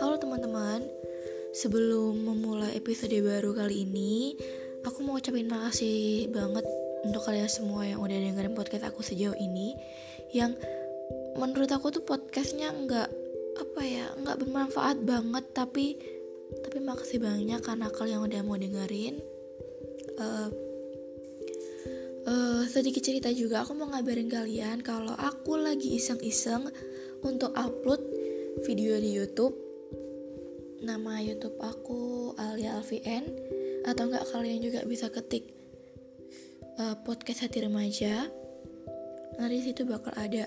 Halo teman-teman, sebelum memulai episode baru kali ini, aku mau ucapin makasih banget untuk kalian semua yang udah dengerin podcast aku sejauh ini, yang menurut aku tuh podcastnya nggak apa ya nggak bermanfaat banget tapi tapi makasih banyak karena kalian udah mau dengerin uh, uh, sedikit cerita juga. Aku mau ngabarin kalian kalau aku lagi iseng-iseng untuk upload video di YouTube. Nama YouTube aku Alia Alvin atau enggak kalian juga bisa ketik uh, podcast hati remaja. Di situ bakal ada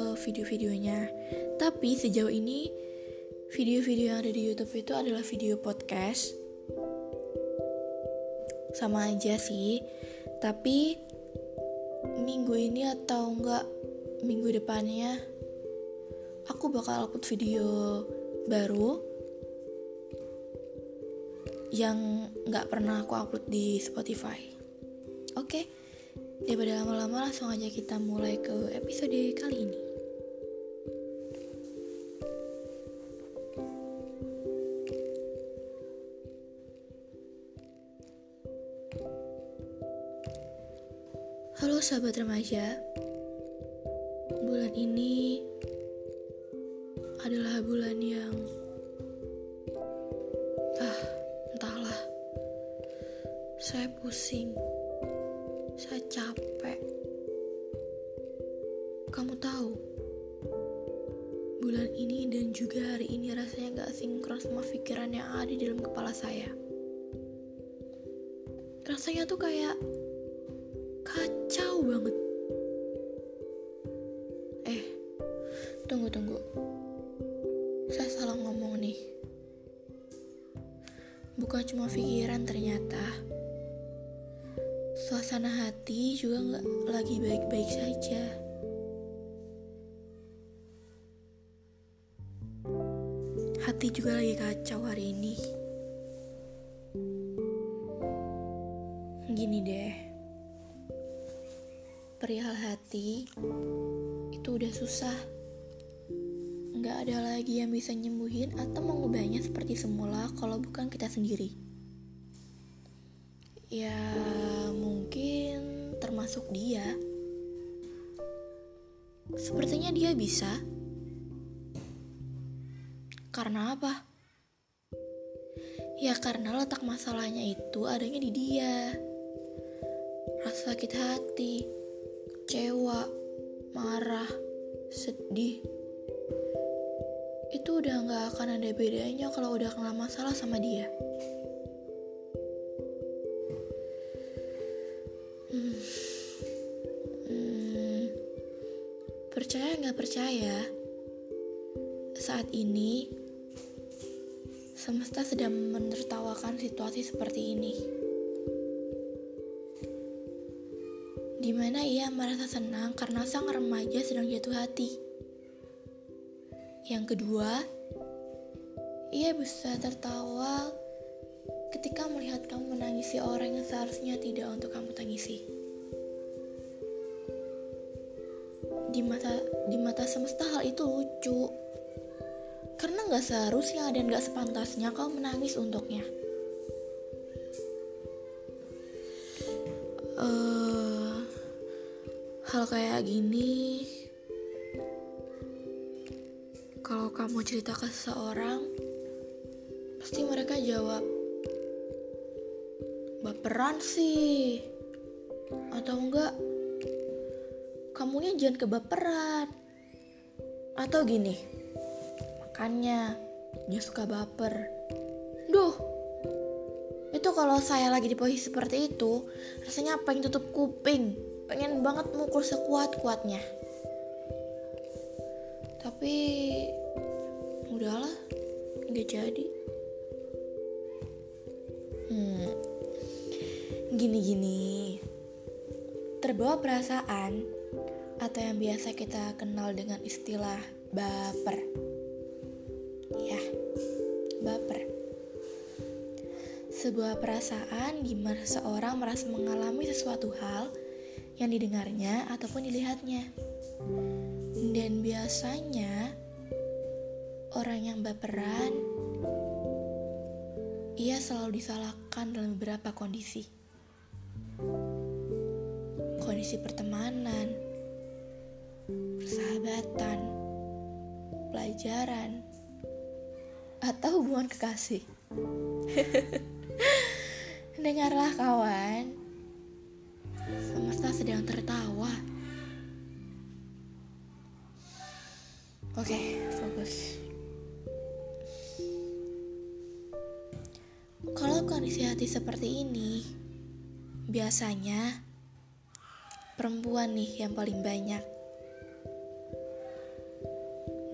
uh, video-videonya. Tapi sejauh ini video-video yang ada di YouTube itu adalah video podcast. Sama aja sih tapi minggu ini atau enggak minggu depannya aku bakal upload video baru yang nggak pernah aku upload di Spotify. Oke, daripada lama-lama langsung aja kita mulai ke episode kali ini. Halo sahabat remaja, bulan ini adalah bulan yang ah entahlah. Saya pusing. Saya capek. Kamu tahu bulan ini dan juga hari ini rasanya gak sinkron sama pikiran yang ada di dalam kepala saya. Rasanya tuh kayak kacau banget eh tunggu tunggu saya salah ngomong nih. Bukan cuma pikiran ternyata. Suasana hati juga nggak lagi baik-baik saja. Hati juga lagi kacau hari ini. Gini deh. Perihal hati itu udah susah Gak ada lagi yang bisa nyembuhin atau mengubahnya seperti semula kalau bukan kita sendiri. Ya, mungkin termasuk dia. Sepertinya dia bisa. Karena apa? Ya karena letak masalahnya itu adanya di dia. Rasa sakit hati, kecewa, marah, sedih, itu udah gak akan ada bedanya kalau udah kena masalah sama dia. Hmm. Hmm. Percaya nggak percaya, saat ini semesta sedang menertawakan situasi seperti ini. Di mana ia merasa senang karena sang remaja sedang jatuh hati. Yang kedua, ia bisa tertawa ketika melihat kamu menangisi orang yang seharusnya tidak untuk kamu tangisi. Di mata di mata semesta hal itu lucu, karena nggak seharusnya dan nggak sepantasnya kau menangis untuknya. Uh, hal kayak gini kalau kamu cerita ke seseorang, pasti mereka jawab, baperan sih. Atau enggak, kamunya jangan kebaperan. Atau gini, makanya dia suka baper. Duh, itu kalau saya lagi di posisi seperti itu, rasanya pengen tutup kuping, pengen banget mukul sekuat-kuatnya tapi udahlah nggak jadi. Hmm gini-gini. Terbawa perasaan atau yang biasa kita kenal dengan istilah baper. Ya baper. Sebuah perasaan di mana seseorang merasa mengalami sesuatu hal yang didengarnya ataupun dilihatnya. Dan biasanya orang yang baperan ia selalu disalahkan dalam beberapa kondisi. Kondisi pertemanan, persahabatan, pelajaran, atau hubungan kekasih. Dengarlah kawan, semesta sedang tertawa. Oke, fokus. Kalau kondisi hati seperti ini, biasanya perempuan nih yang paling banyak.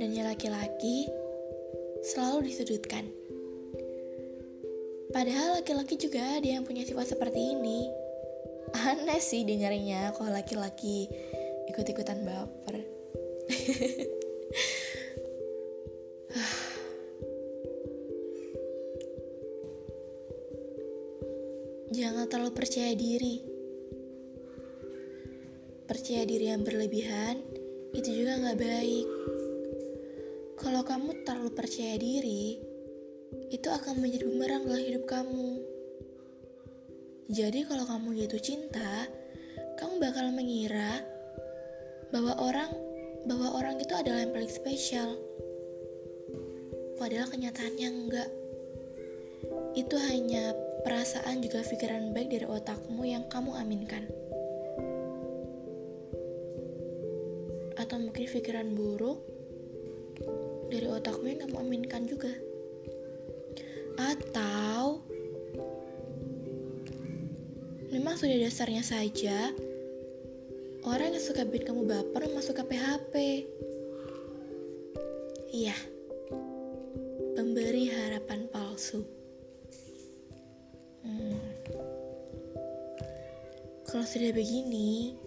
Dan yang laki-laki selalu disudutkan. Padahal laki-laki juga ada yang punya sifat seperti ini. Aneh sih dengarnya kalau laki-laki ikut-ikutan baper. Jangan terlalu percaya diri. Percaya diri yang berlebihan itu juga nggak baik. Kalau kamu terlalu percaya diri, itu akan menjadi bumerang dalam hidup kamu. Jadi kalau kamu jatuh cinta, kamu bakal mengira bahwa orang bahwa orang itu adalah yang paling spesial. Padahal kenyataannya enggak. Itu hanya perasaan juga pikiran baik dari otakmu yang kamu aminkan. Atau mungkin pikiran buruk dari otakmu yang kamu aminkan juga. Atau sudah dasarnya saja orang yang suka bikin kamu baper masuk ke PHP. Iya, pemberi harapan palsu. Kalau sudah begini,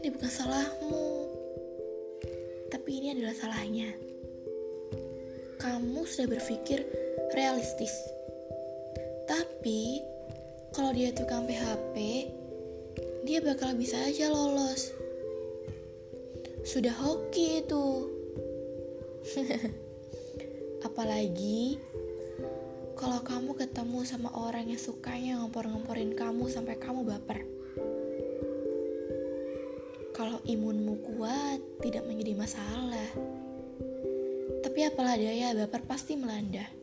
ini bukan salahmu, tapi ini adalah salahnya. Kamu sudah berpikir realistis, tapi kalau dia tukang PHP, dia bakal bisa aja lolos. Sudah hoki itu. Apalagi kalau kamu ketemu sama orang yang sukanya ngompor-ngomporin kamu sampai kamu baper. Kalau imunmu kuat, tidak menjadi masalah. Tapi apalah daya, baper pasti melanda.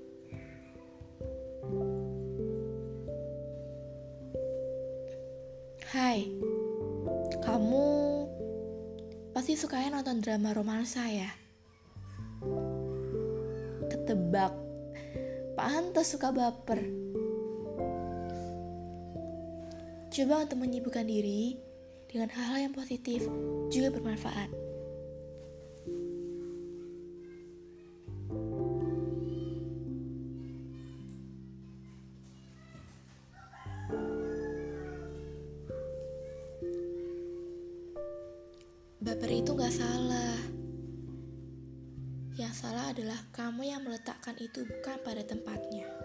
Pasti sukanya nonton drama romansa ya? Ketebak, pantas suka baper. Coba untuk menyibukkan diri dengan hal-hal yang positif juga bermanfaat. Salah. Yang salah adalah kamu yang meletakkan itu bukan pada tempatnya.